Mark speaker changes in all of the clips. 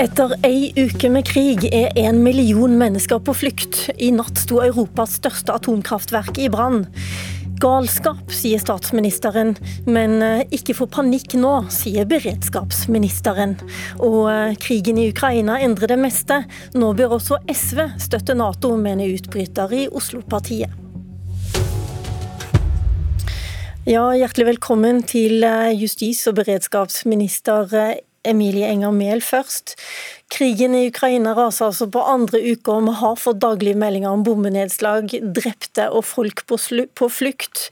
Speaker 1: Etter ei uke med krig er en million mennesker på flukt. I natt sto Europas største atomkraftverk i brann. Galskap, sier statsministeren, men eh, ikke få panikk nå, sier beredskapsministeren. Og eh, krigen i Ukraina endrer det meste. Nå bør også SV støtte Nato, mener utbryter i Oslo-partiet. Ja, hjertelig velkommen til eh, justis- og beredskapsminister Emilie Enger Mehl først. Krigen i Ukraina raser altså på andre uke, og vi har fått daglige meldinger om bombenedslag, drepte og folk på flukt.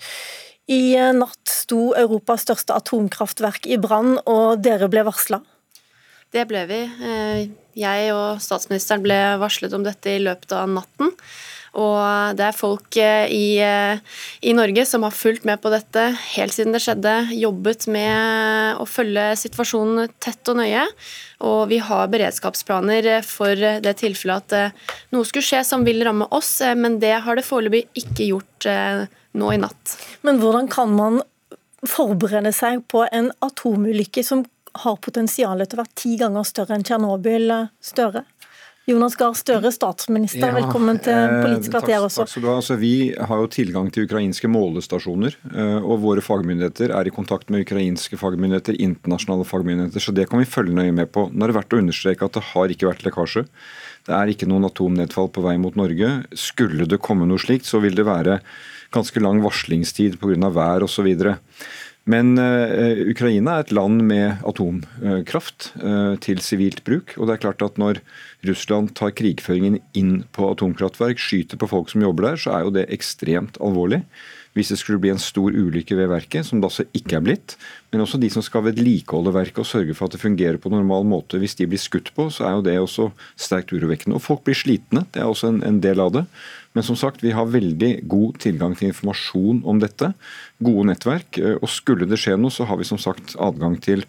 Speaker 1: I eh, natt sto Europas største atomkraftverk i brann, og dere ble varsla?
Speaker 2: Det ble vi. Eh, jeg og statsministeren ble varslet om dette i løpet av natten. Og det er folk eh, i, eh, i, Norge som har fulgt med på dette helt siden det skjedde. Jobbet med å følge situasjonen tett og nøye. Og vi har beredskapsplaner for det tilfellet at eh, noe skulle skje som vil ramme oss, men det har det foreløpig ikke gjort nå i natt.
Speaker 1: Men hvordan kan man forberede seg på en atomulykke som har potensial til å være ti ganger større enn Tsjernobyl? Større? Jonas Gahr Støre, statsminister, ja, velkommen til eh, Politisk kvarter også.
Speaker 3: Takk skal du ha. Altså, vi har jo tilgang til ukrainske målestasjoner, eh, og våre fagmyndigheter er i kontakt med ukrainske fagmyndigheter, internasjonale fagmyndigheter, så det kan vi følge nøye med på. Nå er det verdt å understreke at det har ikke vært lekkasje. Det er ikke noen atomnedfall på vei mot Norge. Skulle det komme noe slikt, så vil det være ganske lang varslingstid pga. vær osv. Men uh, Ukraina er et land med atomkraft uh, til sivilt bruk. og det er klart at Når Russland tar krigføringen inn på atomkraftverk, skyter på folk som jobber der, så er jo det ekstremt alvorlig. Hvis det skulle bli en stor ulykke ved verket, som det altså ikke er blitt, men også de som skal vedlikeholde verket og sørge for at det fungerer på normal måte. Hvis de blir skutt på, så er jo det også sterkt urovekkende. Og folk blir slitne, det er også en, en del av det. Men som sagt, vi har veldig god tilgang til informasjon om dette. Gode nettverk. Eh, og skulle det skje noe, så har vi som sagt adgang til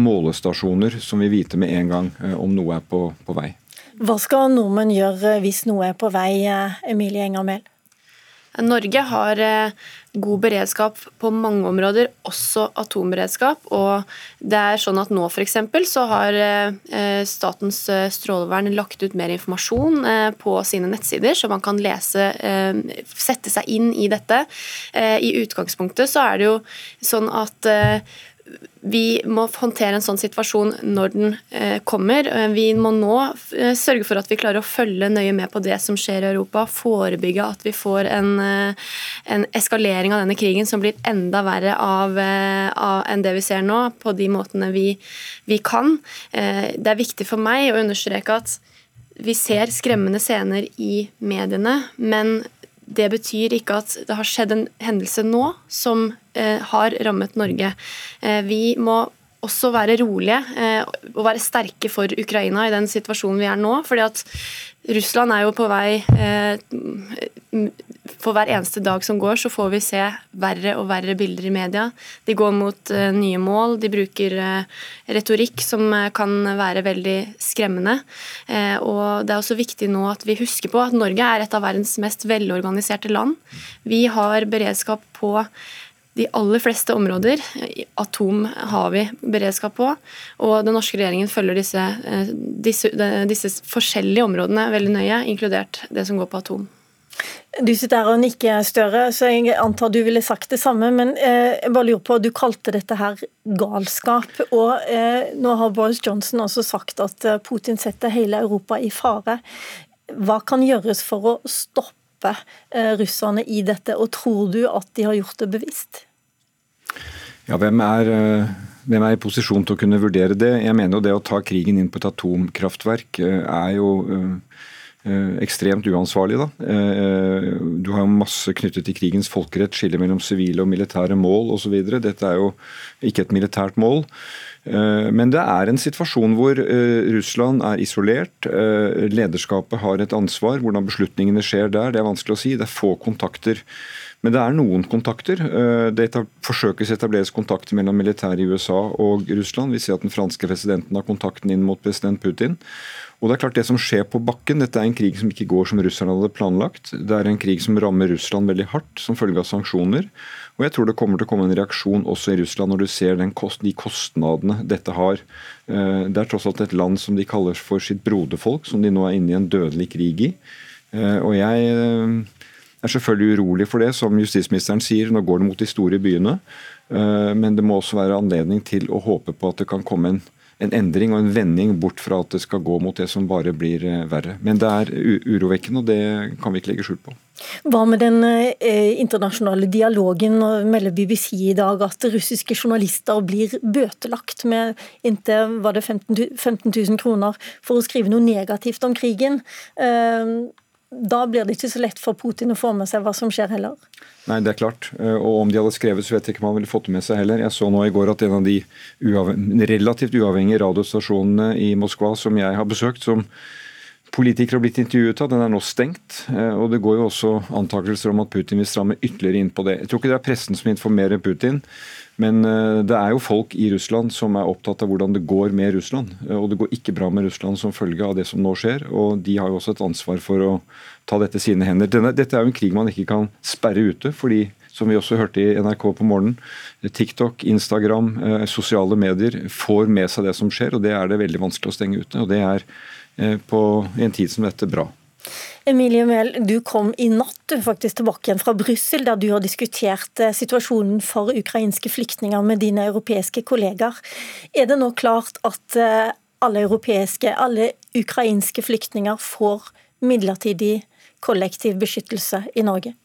Speaker 3: målestasjoner som vil vite med en gang eh, om noe er på, på vei.
Speaker 1: Hva skal nordmenn gjøre hvis noe er på vei, eh, Emilie Enger Mehl?
Speaker 2: Norge har god beredskap på mange områder, også atomberedskap. Og det er sånn at nå f.eks. så har eh, Statens eh, strålevern lagt ut mer informasjon eh, på sine nettsider, så man kan lese, sette seg inn i dette. I utgangspunktet så er det jo sånn at vi må håndtere en sånn situasjon når den eh, kommer. Eh, vi må nå eh, sørge for at vi klarer å følge nøye med på det som skjer i Europa. Forebygge at vi får en, en eskalering av denne krigen som blir enda verre av, av, enn det vi ser nå, på de måtene vi, vi kan. Det er viktig for meg å understreke at vi ser skremmende scener i mediene, men det betyr ikke at det har skjedd en hendelse nå som har rammet Norge. Eh, vi må også være rolige eh, og være sterke for Ukraina i den situasjonen vi er nå. fordi at Russland er jo på vei For hver eneste dag som går, så får vi se verre og verre bilder i media. De går mot nye mål, de bruker retorikk som kan være veldig skremmende. Og Det er også viktig nå at vi husker på at Norge er et av verdens mest velorganiserte land. Vi har beredskap på de aller fleste områder. Atom har vi beredskap på. Og den norske regjeringen følger disse, eh, disse, disse forskjellige områdene veldig nøye, inkludert det som går på atom.
Speaker 1: Du sitter her og nikker, Støre, så jeg antar du ville sagt det samme. Men eh, jeg bare lurer på, du kalte dette her galskap. Og eh, nå har Boris Johnson også sagt at Putin setter hele Europa i fare. Hva kan gjøres for å stoppe stoppe eh, russerne i dette, og tror du at de har gjort det bevisst?
Speaker 3: Ja, hvem er, eh, hvem er i posisjon til å kunne vurdere det? Jeg mener jo det å ta krigen inn på et atomkraftverk eh, er jo ekstremt uansvarlig. Da. Du har jo masse knyttet til krigens folkerett, skille mellom sivile og militære mål osv. Dette er jo ikke et militært mål. Eh, men det er en situasjon hvor eh, Russland er isolert. Eh, lederskapet har et ansvar. Hvordan beslutningene skjer der, det er vanskelig å si. Det er få kontakter. Men det er noen kontakter. Det forsøkes etableres kontakter mellom militæret i USA og Russland. Vi ser at den franske presidenten har kontakten inn mot president Putin. Og det er klart det som skjer på bakken, Dette er en krig som ikke går som russerne hadde planlagt. Det er en krig som rammer Russland veldig hardt som følge av sanksjoner. Og jeg tror det kommer til å komme en reaksjon også i Russland når du ser kost, de kostnadene dette har. Eh, det er tross alt et land som de kaller for sitt broderfolk, som de nå er inne i en dødelig krig i. Eh, og jeg eh, er selvfølgelig urolig for det, som justisministeren sier. Nå går det mot de store byene. Men det må også være anledning til å håpe på at det kan komme en en endring og en vending bort fra at det skal gå mot det som bare blir eh, verre. Men det er urovekkende, og det kan vi ikke legge skjul på.
Speaker 1: Hva med den eh, internasjonale dialogen? melder BBC i dag at russiske journalister blir bøtelagt med inntil var det 15 000 kroner for å skrive noe negativt om krigen. Eh, da blir det ikke så lett for Putin å få med seg hva som skjer heller?
Speaker 3: Nei, det er klart. Eh, og om de hadde skrevet, så vet jeg ikke om han ville fått det med seg heller. Jeg så nå i går at en av de relativt uavhengige radiostasjonene i Moskva som jeg har besøkt, som politikere har blitt intervjuet av, den er nå stengt. Eh, og det går jo også antakelser om at Putin vil stramme ytterligere inn på det. Jeg tror ikke det er pressen som informerer Putin. Men eh, det er jo folk i Russland som er opptatt av hvordan det går med Russland. Og det går ikke bra med Russland som følge av det som nå skjer. Og de har jo også et ansvar for å ta dette i sine hender. Denne, dette er jo en krig man ikke kan sperre ute. fordi som vi også hørte i NRK på morgenen, TikTok, Instagram, eh, sosiale medier får med seg det som skjer, og det er det veldig vanskelig å stenge ute. og Det er eh, på en tid som dette bra.
Speaker 1: Emilie Mehl, du kom i natt du faktisk tilbake igjen fra Brussel, der du har diskutert eh, situasjonen for ukrainske flyktninger med dine europeiske kollegaer. Er det nå klart at alle europeiske, alle ukrainske flyktninger får midlertidig kollektiv beskyttelse i Norge?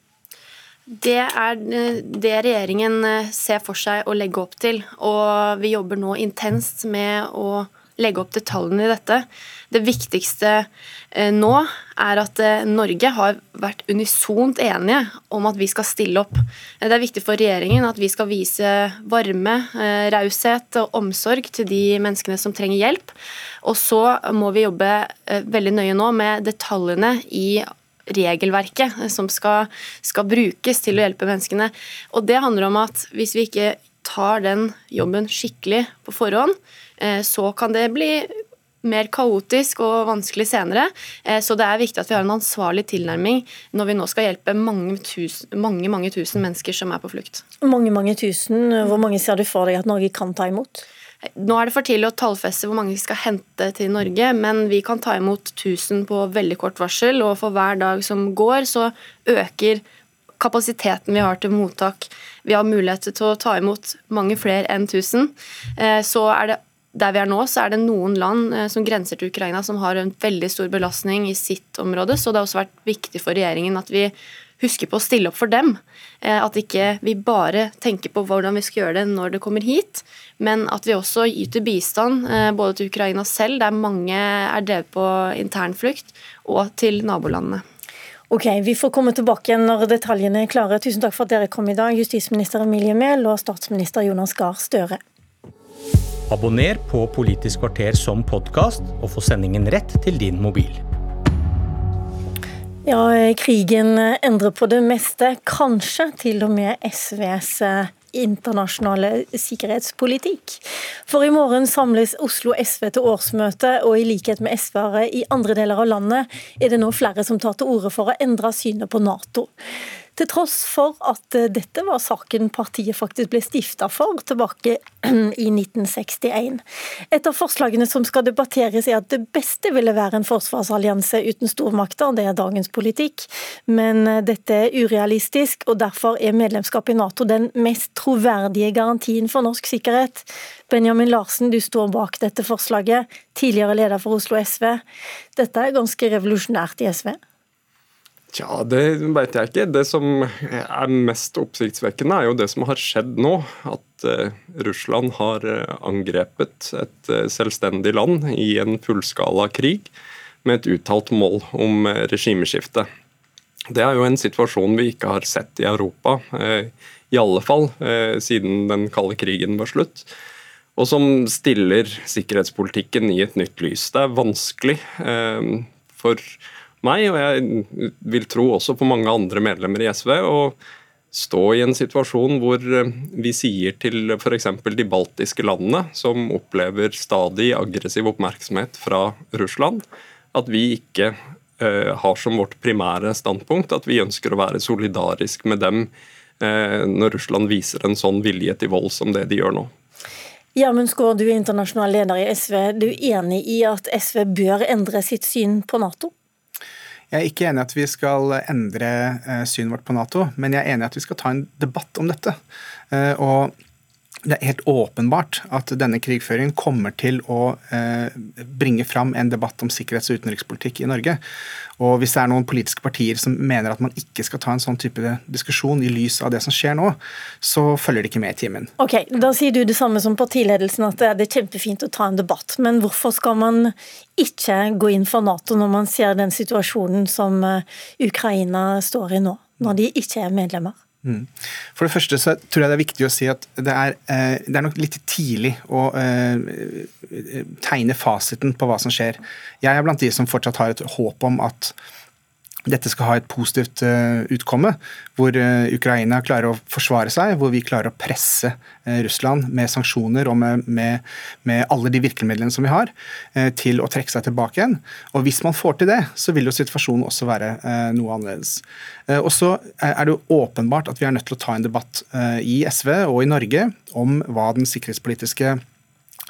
Speaker 2: Det er eh, det regjeringen eh, ser for seg å legge opp til. Og vi jobber nå intenst med å legge opp detaljene i dette. Det viktigste eh, nå er at Norge har vært unisont enige om at vi skal stille opp. Det er viktig for regjeringen at vi skal vise varme, raushet og omsorg til de menneskene som trenger hjelp. Og så må vi jobbe veldig nøye nå med detaljene i regelverket som skal, skal, brukes til å hjelpe menneskene. Og Det handler om at hvis vi ikke tar den jobben skikkelig på forhånd, eh, så kan det bli mer kaotisk og vanskelig senere. Eh, så det er viktig at vi har en ansvarlig tilnærming når vi nå skal hjelpe mange, tusen, mange, mange tusen mennesker som er på flukt.
Speaker 1: Mange, mange tusen. Hvor mange ser du for deg at Norge kan ta imot?
Speaker 2: Nå er det for tidlig å tallfeste hvor mange vi skal hente til Norge, men vi kan ta imot 1000 på veldig kort varsel, og for hver dag som går, så øker kapasiteten vi har til mottak. Vi har mulighet til å ta imot mange flere enn 1000. Eh, så er det der vi er nå, så er det noen land eh, som grenser til Ukraina som har en veldig stor belastning i sitt område, så det har også vært viktig for regjeringen at vi husker på å stille opp for dem. Eh, at ikke vi bare tenker på hvordan vi skal gjøre det når det kommer hit, men at vi også yter bistand eh, både til Ukraina selv, der mange er drevet på internflukt, og til nabolandene.
Speaker 1: Ok, Vi får komme tilbake igjen når detaljene er klare. Tusen takk for at dere kom i dag, justisminister Emilie Mehl og statsminister Jonas Gahr Støre.
Speaker 4: Abonner på Politisk kvarter som podkast, og få sendingen rett til din mobil.
Speaker 1: Ja, krigen endrer på det meste. Kanskje til og med SVs eh, internasjonale sikkerhetspolitikk. For i morgen samles Oslo SV til årsmøte, og i likhet med SV-ere i andre deler av landet, er det nå flere som tar til orde for å endre synet på Nato. Til tross for at eh, dette var saken partiet faktisk ble stifta for tilbake i 1961. Et av forslagene som skal debatteres er at det beste ville være en forsvarsallianse uten stormakter, det er dagens politikk. Men eh, dette er urealistisk, og derfor er medlemskap i Nato den mest troverdige garantien for norsk sikkerhet. Benjamin Larsen, du står bak dette forslaget, tidligere leder for Oslo SV. Dette er ganske revolusjonært i SV?
Speaker 5: Tja, det vet jeg ikke. Det som er mest oppsiktsvekkende, er jo det som har skjedd nå. At uh, Russland har uh, angrepet et uh, selvstendig land i en fullskala krig med et uttalt mål om regimeskifte. Det er jo en situasjon vi ikke har sett i Europa, i alle fall siden den kalde krigen var slutt. Og som stiller sikkerhetspolitikken i et nytt lys. Det er vanskelig for meg, og jeg vil tro også på mange andre medlemmer i SV, å stå i en situasjon hvor eh, vi sier til f.eks. de baltiske landene, som opplever stadig aggressiv oppmerksomhet fra Russland, at vi ikke uh, har som vårt primære standpunkt at vi ønsker å være solidarisk med dem når Russland viser en sånn vilje til vold som det de gjør nå.
Speaker 1: Gjermund Skaar, du er internasjonal leder i SV. Du er enig i at SV bør endre sitt syn på Nato?
Speaker 6: Jeg er ikke enig i at vi skal endre synet vårt på Nato, men jeg er enig i at vi skal ta en debatt om dette. Og det er helt åpenbart at denne krigføringen kommer til å eh, bringe fram en debatt om sikkerhets- og utenrikspolitikk i Norge. Og Hvis det er noen politiske partier som mener at man ikke skal ta en sånn type diskusjon i lys av det som skjer nå, så følger det ikke med i timen.
Speaker 1: Ok, Da sier du det samme som partiledelsen, at det er kjempefint å ta en debatt. Men hvorfor skal man ikke gå inn for Nato når man ser den situasjonen som eh, Ukraina står i nå, når de ikke er medlemmer?
Speaker 6: Mm. For det første så tror jeg det er viktig å si at det er, eh, det er nok litt tidlig å eh, tegne fasiten på hva som skjer. Jeg er blant de som fortsatt har et håp om at dette skal ha et positivt uh, utkomme, hvor uh, Ukraina klarer å forsvare seg, hvor vi klarer å presse uh, Russland med sanksjoner og med, med, med, alle de virkemidlene som vi har, til å trekke seg tilbake igjen. Og Hvis man får til det, så vil jo situasjonen også være noe annerledes. og så er det jo åpenbart at vi er nødt til å ta en debatt i SV og i Norge om hva den sikkerhetspolitiske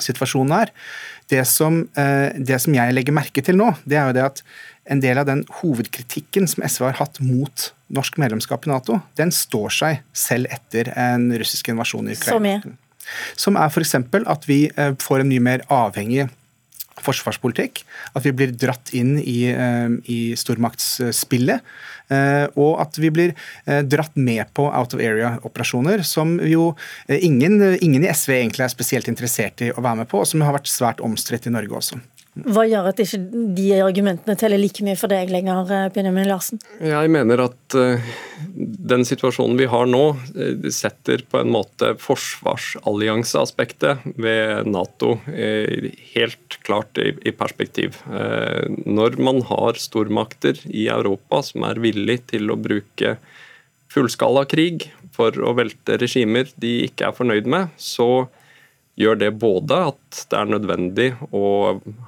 Speaker 6: situasjonen er. Det som, det som jeg legger merke til nå, det er jo det at en del av den hovedkritikken som SV har hatt mot norsk medlemskap i Nato, den står seg selv etter en russisk invasjon i Ukraina. Som er? Som er f.eks. at vi eh, får en mye mer avhengig forsvarspolitikk. At vi blir dratt inn i, eh, i stormaktsspillet. Eh, og at vi blir dratt med på out of area-operasjoner, som jo ingen, ingen, i SV egentlig er spesielt interessert i å være med på, og som har vært svært omstridt i Norge også.
Speaker 1: Hva gjør at ikke de argumentene teller like mye for deg lenger, eh, Benjamin Larsen?
Speaker 5: Jeg mener at uh, den situasjonen vi har nå, uh, setter på en måte forsvarsallianseaspektet ved Nato helt klart i perspektiv. Når man har stormakter i Europa som er villig til å bruke fullskala krig for å velte regimer de ikke er fornøyd med, så gjør det både at det er nødvendig å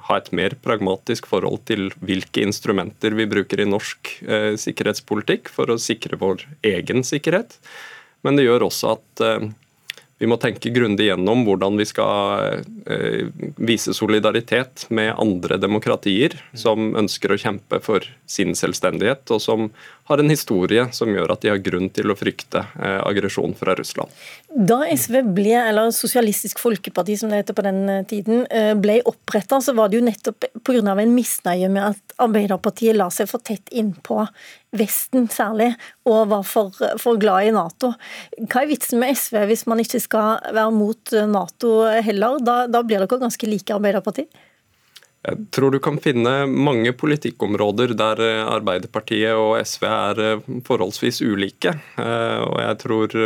Speaker 5: ha et mer pragmatisk forhold til hvilke instrumenter vi bruker i norsk eh, sikkerhetspolitikk for å sikre vår egen sikkerhet, men det gjør også at eh, vi må tenke grundig gjennom hvordan vi skal eh, vise solidaritet med andre demokratier som ønsker å kjempe for sin selvstendighet, og som har en historie som gjør at de har grunn til å frykte eh, aggresjon fra Russland.
Speaker 1: Da SV ble, eller Sosialistisk Folkeparti som det heter på den eh, tiden, ble oppretta, så var det jo nettopp pga. en misnøye med at Arbeiderpartiet la seg for tett innpå Vesten særlig, og var for, for, glad i Nato. Hva er vitsen med SV hvis man ikke skal være mot Nato heller? Da, da blir dere ganske like Arbeiderpartiet?
Speaker 5: Jeg tror du kan finne mange politikkområder der Arbeiderpartiet og SV er forholdsvis ulike. Eh, og jeg tror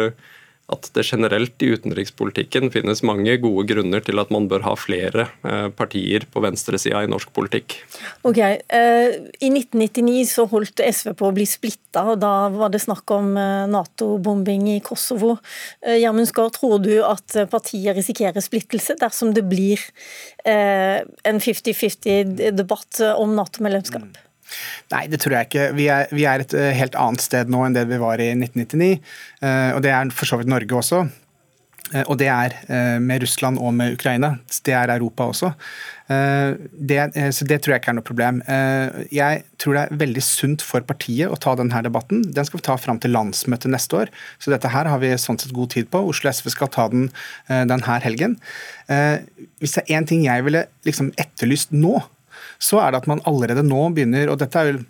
Speaker 5: at det generelt i utenrikspolitikken finnes mange gode grunner til at man bør ha flere eh, partier på venstresida i norsk politikk.
Speaker 1: Ok, eh, I 1999 så holdt SV på å bli splitta, og da var det snakk om eh, Nato-bombing i Kosovo. Gjermund Skaar, tror du at partiet risikerer splittelse dersom det blir en 50-50-debatt om Nato-medlemskap? Mm.
Speaker 6: Nei, det tror jeg ikke. Vi er, vi er, et eh, helt annet sted nå enn det vi var i 1999. Eh, og det er for så vidt Norge også. Eh, og det er med Russland og med Ukraina. Det er Europa også. Det, så det tror jeg ikke er noe problem. Jeg tror det er veldig sunt for partiet å ta denne debatten. Den skal vi ta fram til landsmøtet neste år, så dette her har vi sånn sett god tid på. Oslo SV skal ta den denne helgen. Hvis det er én ting jeg ville liksom etterlyst nå, så er det at man allerede nå begynner og dette er jo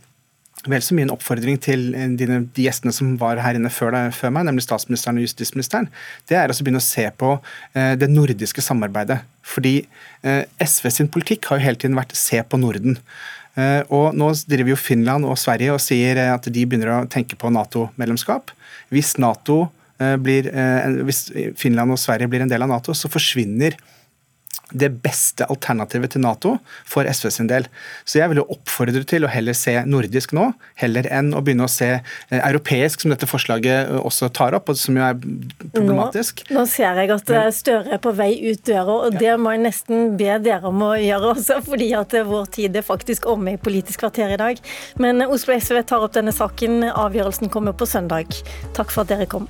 Speaker 6: vel så mye en oppfordring til de, de gjestene som var her inne før, før, meg, nemlig statsministeren og justisministeren, det er å begynne å se på eh, det nordiske samarbeidet. Fordi eh, SV sin politikk har jo hele tiden vært se på Norden. Eh, og Nå driver jo Finland og Sverige og sier eh, at de begynner å tenke på Nato-medlemskap. Hvis, NATO, eh, eh, hvis Finland og Sverige blir en del av Nato, så forsvinner det beste alternativet til Nato for SV sin del. Så jeg vil jo oppfordre til å heller se nordisk nå, heller enn å begynne å se eh, europeisk, som dette forslaget eh, også tar opp, og som jo er problematisk.
Speaker 1: Nå, nå ser jeg at eh, Støre er på vei ut døra, og det må jeg nesten be dere om å gjøre også, fordi at vår tid er faktisk omme i Politisk kvarter i dag. Men Oslo SV tar opp denne saken. Avgjørelsen kommer på søndag. Takk for at dere kom.